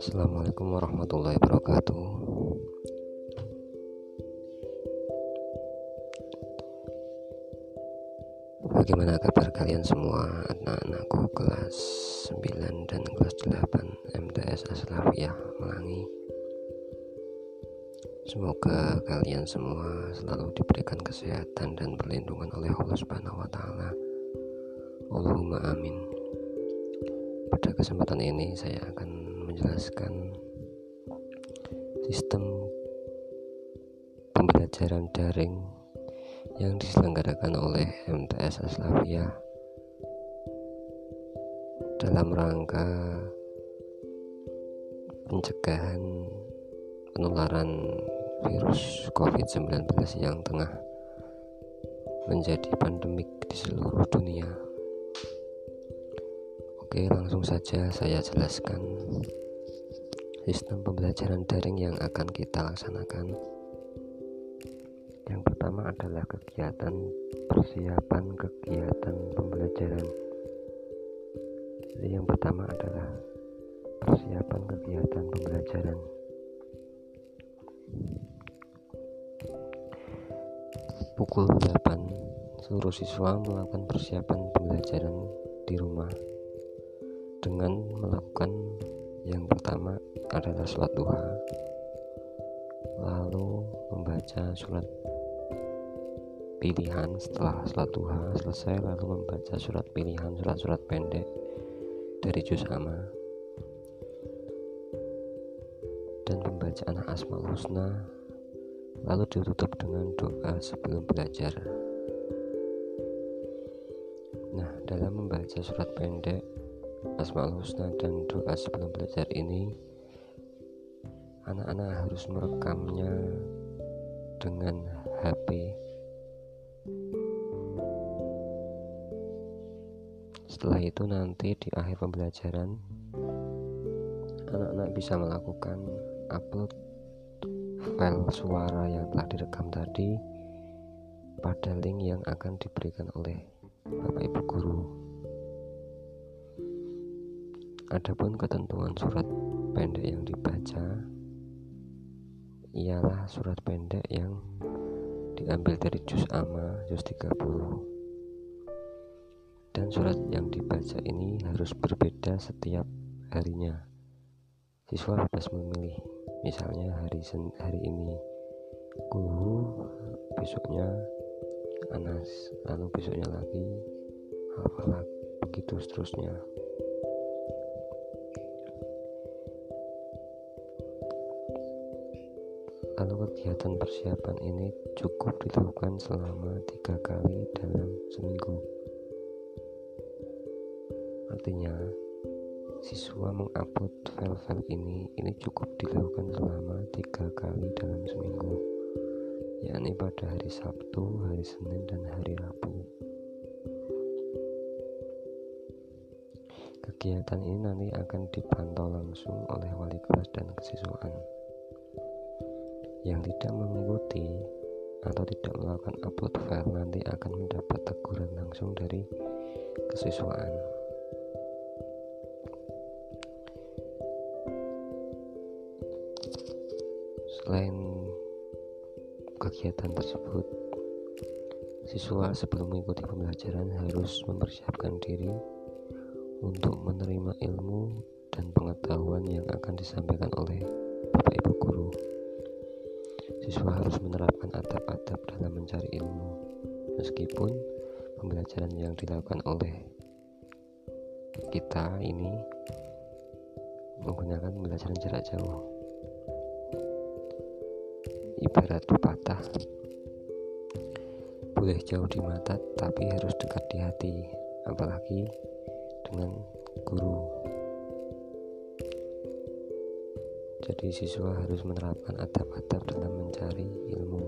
Assalamualaikum warahmatullahi wabarakatuh. Bagaimana kabar kalian semua anak-anakku kelas 9 dan kelas 8 MTS Aslafiyah Melangi Semoga kalian semua selalu diberikan kesehatan dan perlindungan oleh Allah Subhanahu wa taala. Allahumma amin. Pada kesempatan ini saya akan menjelaskan sistem pembelajaran daring yang diselenggarakan oleh MTS Aslavia dalam rangka pencegahan penularan virus COVID-19 yang tengah menjadi pandemik di seluruh dunia. Oke, langsung saja saya jelaskan sistem pembelajaran daring yang akan kita laksanakan. Yang pertama adalah kegiatan persiapan kegiatan pembelajaran. Jadi yang pertama adalah persiapan kegiatan pembelajaran. Pukul 8 seluruh siswa melakukan persiapan pembelajaran di rumah dengan melakukan yang pertama adalah sholat duha. Lalu membaca surat pilihan setelah sholat duha selesai lalu membaca surat pilihan surat-surat pendek dari juz amma. Dan pembacaan asmaul husna lalu ditutup dengan doa sebelum belajar. Nah dalam membaca surat pendek Asmaul Husna dan doa sebelum belajar ini anak-anak harus merekamnya dengan HP setelah itu nanti di akhir pembelajaran anak-anak bisa melakukan upload file suara yang telah direkam tadi pada link yang akan diberikan oleh Bapak Ibu Guru Adapun ketentuan surat pendek yang dibaca ialah surat pendek yang diambil dari juz amma juz 30 dan surat yang dibaca ini harus berbeda setiap harinya. Siswa bebas memilih misalnya hari sen hari ini kuhu besoknya anas lalu besoknya lagi hafalak begitu seterusnya Lalu kegiatan persiapan ini cukup dilakukan selama tiga kali dalam seminggu. Artinya, siswa mengupload file-file ini ini cukup dilakukan selama tiga kali dalam seminggu, yakni pada hari Sabtu, hari Senin, dan hari Rabu. Kegiatan ini nanti akan dipantau langsung oleh wali kelas dan kesiswaan yang tidak mengikuti atau tidak melakukan upload file nanti akan mendapat teguran langsung dari kesiswaan. Selain kegiatan tersebut, siswa sebelum mengikuti pembelajaran harus mempersiapkan diri untuk menerima ilmu dan pengetahuan yang akan disampaikan oleh Bapak Ibu guru. Siswa harus menerapkan adab-adab dalam mencari ilmu, meskipun pembelajaran yang dilakukan oleh kita ini menggunakan pembelajaran jarak jauh. Ibarat pepatah, boleh jauh di mata tapi harus dekat di hati, apalagi dengan guru. Jadi siswa harus menerapkan adab-adab dalam mencari ilmu.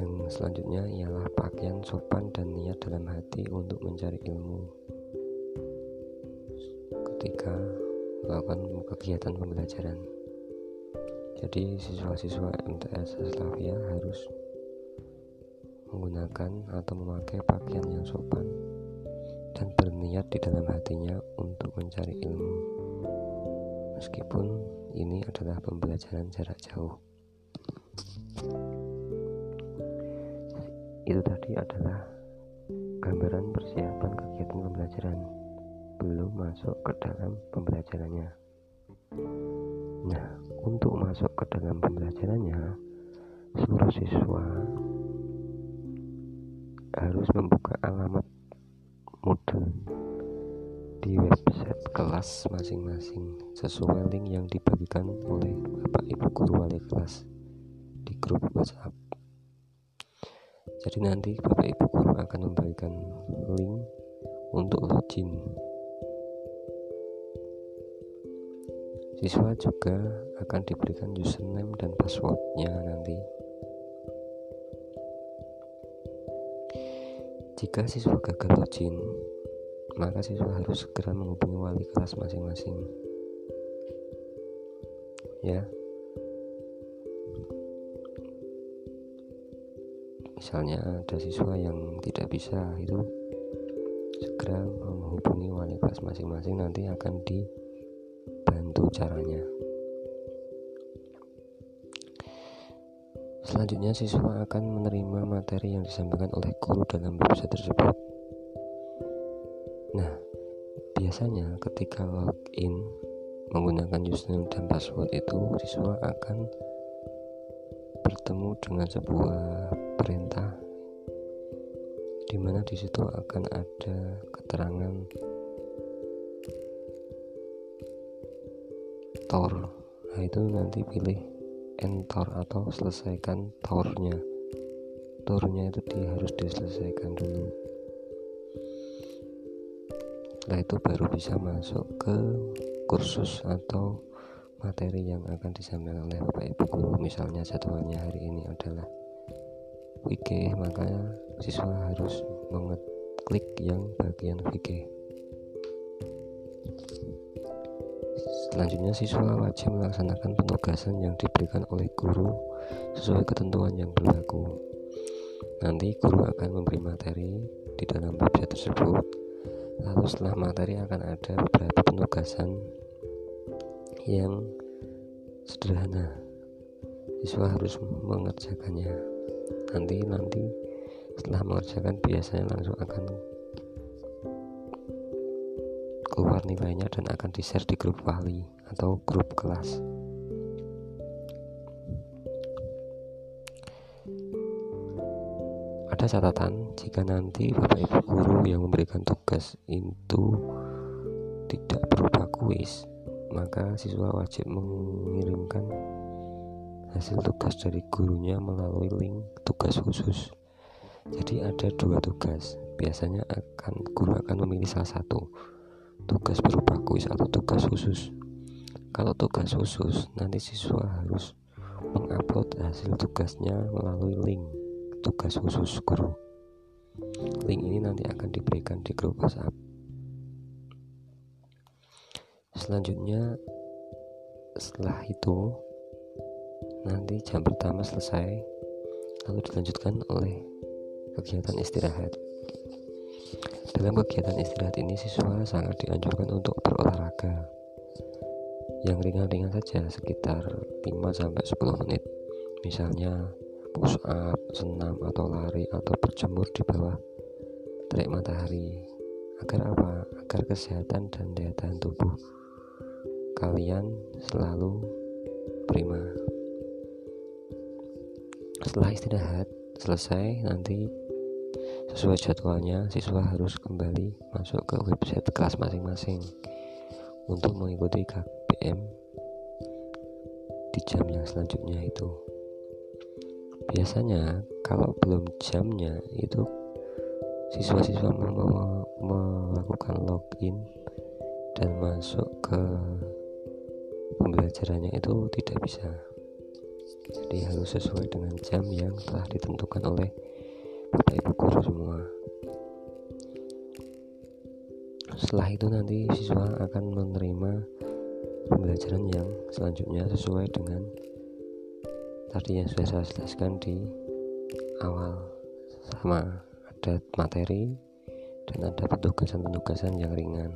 Yang selanjutnya ialah pakaian sopan dan niat dalam hati untuk mencari ilmu. Ketika melakukan kegiatan pembelajaran. Jadi siswa-siswa MTS Slavia harus menggunakan atau memakai pakaian yang sopan dan berniat di dalam hatinya untuk mencari ilmu. Meskipun ini adalah pembelajaran jarak jauh. Itu tadi adalah gambaran persiapan kegiatan pembelajaran. Belum masuk ke dalam pembelajarannya. Nah untuk masuk ke dalam pembelajarannya seluruh siswa harus membuka alamat website kelas masing-masing sesuai link yang dibagikan oleh Bapak Ibu guru wali kelas di grup WhatsApp. Jadi nanti Bapak Ibu guru akan membagikan link untuk login. Siswa juga akan diberikan username dan passwordnya nanti. Jika siswa gagal login, maka siswa harus segera menghubungi wali kelas masing-masing. Ya. Misalnya ada siswa yang tidak bisa itu segera menghubungi wali kelas masing-masing nanti akan dibantu caranya. Selanjutnya siswa akan menerima materi yang disampaikan oleh guru dalam website tersebut biasanya ketika login menggunakan username dan password itu siswa akan bertemu dengan sebuah perintah di mana di situ akan ada keterangan tor. Nah, itu nanti pilih enter atau selesaikan tornya. Tornya itu di, harus diselesaikan dulu setelah itu baru bisa masuk ke kursus atau materi yang akan disampaikan oleh Bapak Ibu guru. Misalnya jadwalnya hari ini adalah VG maka siswa harus mengeklik yang bagian VG selanjutnya siswa wajib melaksanakan penugasan yang diberikan oleh guru sesuai ketentuan yang berlaku. Nanti guru akan memberi materi di dalam website tersebut lalu setelah materi akan ada beberapa penugasan yang sederhana. Siswa harus mengerjakannya. Nanti nanti setelah mengerjakan biasanya langsung akan keluar nilainya dan akan di share di grup wali atau grup kelas. Ada catatan jika nanti Bapak Ibu guru yang memberikan tugas itu tidak berupa kuis, maka siswa wajib mengirimkan hasil tugas dari gurunya melalui link tugas khusus. Jadi ada dua tugas. Biasanya akan guru akan memilih salah satu tugas berupa kuis atau tugas khusus. Kalau tugas khusus, nanti siswa harus mengupload hasil tugasnya melalui link tugas khusus guru. Link ini nanti akan diberikan di grup WhatsApp. Selanjutnya, setelah itu, nanti jam pertama selesai, lalu dilanjutkan oleh kegiatan istirahat. Dalam kegiatan istirahat ini, siswa sangat dianjurkan untuk berolahraga yang ringan-ringan saja sekitar 5-10 menit misalnya push up, senam atau lari atau berjemur di bawah terik matahari. Agar apa? Agar kesehatan dan daya tahan tubuh kalian selalu prima. Setelah istirahat selesai nanti sesuai jadwalnya siswa harus kembali masuk ke website kelas masing-masing untuk mengikuti KBM di jam yang selanjutnya itu biasanya kalau belum jamnya itu siswa-siswa melakukan login dan masuk ke pembelajarannya itu tidak bisa. Jadi harus sesuai dengan jam yang telah ditentukan oleh Bapak Ibu guru semua. Setelah itu nanti siswa akan menerima pembelajaran yang selanjutnya sesuai dengan tadi yang sudah saya jelaskan di awal sama ada materi dan ada petugasan-petugasan yang ringan.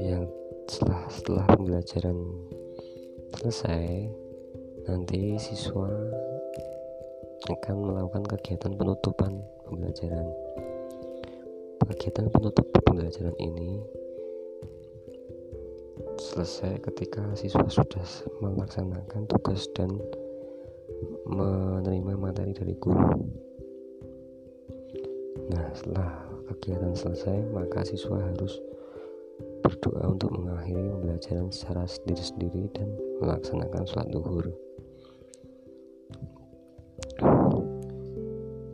Yang setelah setelah pembelajaran selesai nanti siswa akan melakukan kegiatan penutupan pembelajaran. Kegiatan penutup pembelajaran ini selesai ketika siswa sudah melaksanakan tugas dan menerima materi dari guru. Nah setelah kegiatan selesai maka siswa harus berdoa untuk mengakhiri pembelajaran secara sendiri-sendiri dan melaksanakan sholat duhur.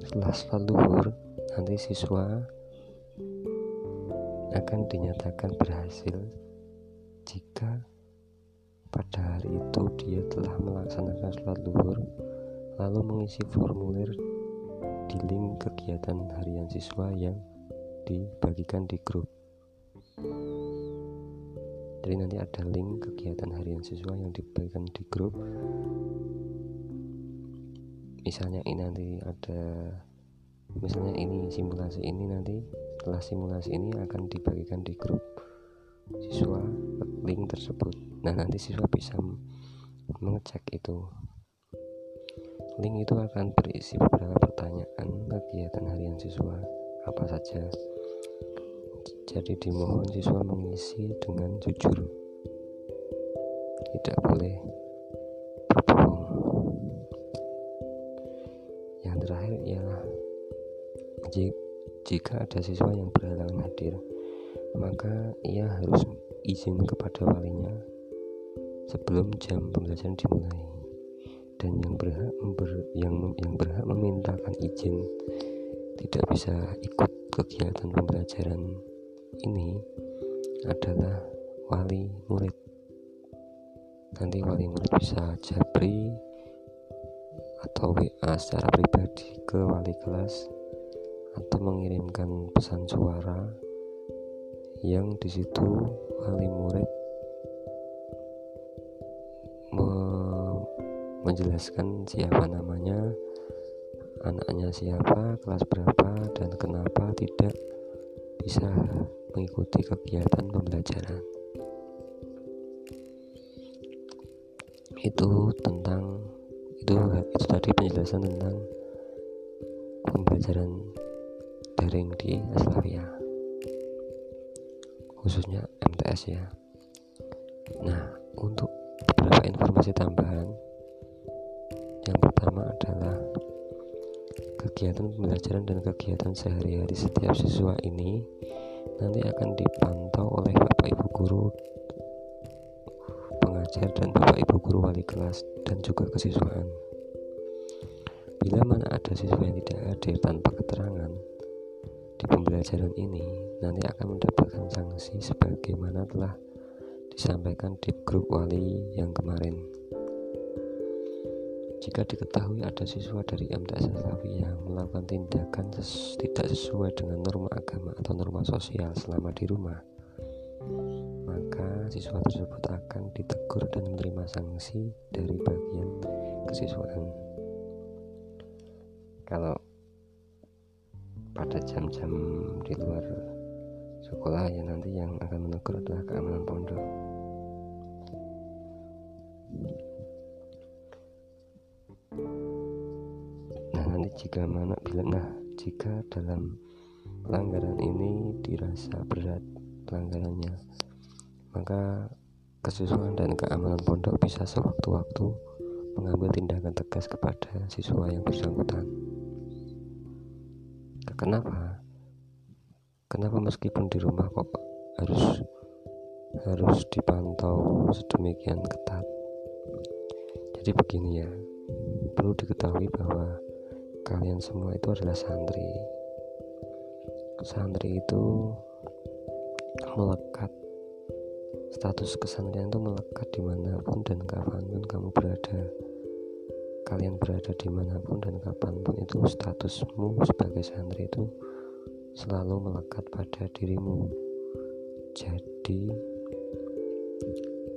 Setelah sholat duhur nanti siswa akan dinyatakan berhasil jika pada hari itu dia telah melaksanakan sholat duhur lalu mengisi formulir di link kegiatan harian siswa yang dibagikan di grup. Jadi nanti ada link kegiatan harian siswa yang dibagikan di grup. Misalnya ini nanti ada misalnya ini simulasi ini nanti setelah simulasi ini akan dibagikan di grup siswa link tersebut nah nanti siswa bisa mengecek itu link itu akan berisi beberapa pertanyaan kegiatan harian siswa apa saja jadi dimohon siswa mengisi dengan jujur. Tidak boleh berbohong. Yang terakhir ialah jika ada siswa yang berhalangan hadir, maka ia harus izin kepada walinya sebelum jam pembelajaran dimulai. Dan yang berhak ber, yang yang berhak memintakan izin tidak bisa ikut kegiatan pembelajaran ini adalah wali murid. Nanti wali murid bisa japri atau WA secara pribadi ke wali kelas atau mengirimkan pesan suara yang di situ wali murid me menjelaskan siapa namanya anaknya siapa kelas berapa dan kenapa tidak bisa mengikuti kegiatan pembelajaran. Itu tentang itu itu tadi penjelasan tentang pembelajaran daring di Aslavia khususnya MTS ya nah untuk beberapa informasi tambahan yang pertama adalah kegiatan pembelajaran dan kegiatan sehari-hari setiap siswa ini nanti akan dipantau oleh Bapak Ibu guru pengajar dan Bapak Ibu guru wali kelas dan juga kesiswaan. Bila mana ada siswa yang tidak hadir tanpa keterangan di pembelajaran ini, nanti akan mendapatkan sanksi sebagaimana telah disampaikan di grup wali yang kemarin. Jika diketahui ada siswa dari MTS Salafi yang melakukan tindakan ses tidak sesuai dengan norma agama atau norma sosial selama di rumah, maka siswa tersebut akan ditegur dan menerima sanksi dari bagian kesiswaan. Kalau pada jam-jam di luar sekolah ya nanti yang akan menegur adalah keamanan pondok. jika mana bila nah jika dalam pelanggaran ini dirasa berat pelanggarannya maka kesiswaan dan keamanan pondok bisa sewaktu-waktu mengambil tindakan tegas kepada siswa yang bersangkutan. Kenapa? Kenapa meskipun di rumah kok harus harus dipantau sedemikian ketat? Jadi begini ya, perlu diketahui bahwa kalian semua itu adalah santri santri itu melekat status kesantrian itu melekat di mana pun dan kapan pun kamu berada kalian berada di mana pun dan kapan pun itu statusmu sebagai santri itu selalu melekat pada dirimu. Jadi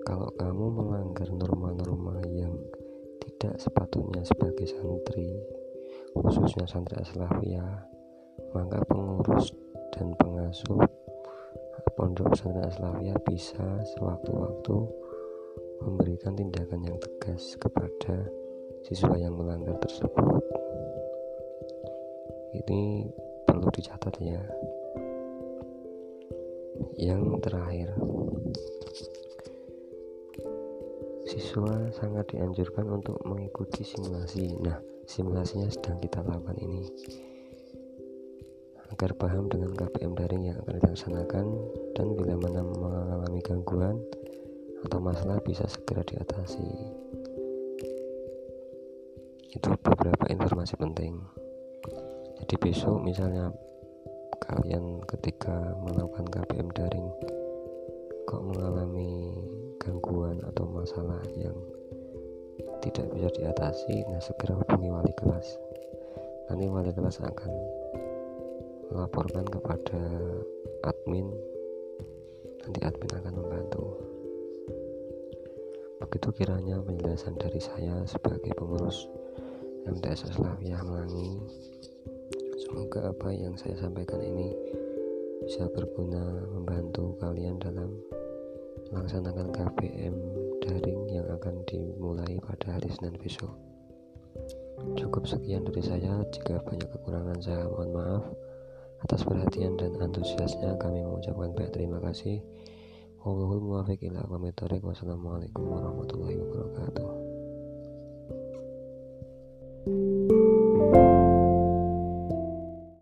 kalau kamu melanggar norma-norma yang tidak sepatutnya sebagai santri khususnya santri Aslavia, maka pengurus dan pengasuh Pondok Pesantren Aslavia bisa sewaktu-waktu memberikan tindakan yang tegas kepada siswa yang melanggar tersebut. Ini perlu dicatat ya. Yang terakhir, siswa sangat dianjurkan untuk mengikuti simulasi. Nah, simulasinya sedang kita lakukan ini agar paham dengan KPM daring yang akan dilaksanakan dan bila mana mengalami gangguan atau masalah bisa segera diatasi. Itu beberapa informasi penting. Jadi besok misalnya kalian ketika melakukan KPM daring kok mengalami gangguan atau masalah yang tidak bisa diatasi nah segera hubungi wali kelas. Nanti wali kelas akan melaporkan kepada admin. Nanti admin akan membantu. Begitu kiranya penjelasan dari saya sebagai pengurus MTS Slavia Melangi semoga apa yang saya sampaikan ini bisa berguna membantu kalian dalam melaksanakan KPM daring yang akan dimulai pada hari Senin besok. Cukup sekian dari saya. Jika banyak kekurangan saya mohon maaf. Atas perhatian dan antusiasnya kami mengucapkan banyak terima kasih. Wallahul Wassalamualaikum warahmatullahi wabarakatuh. you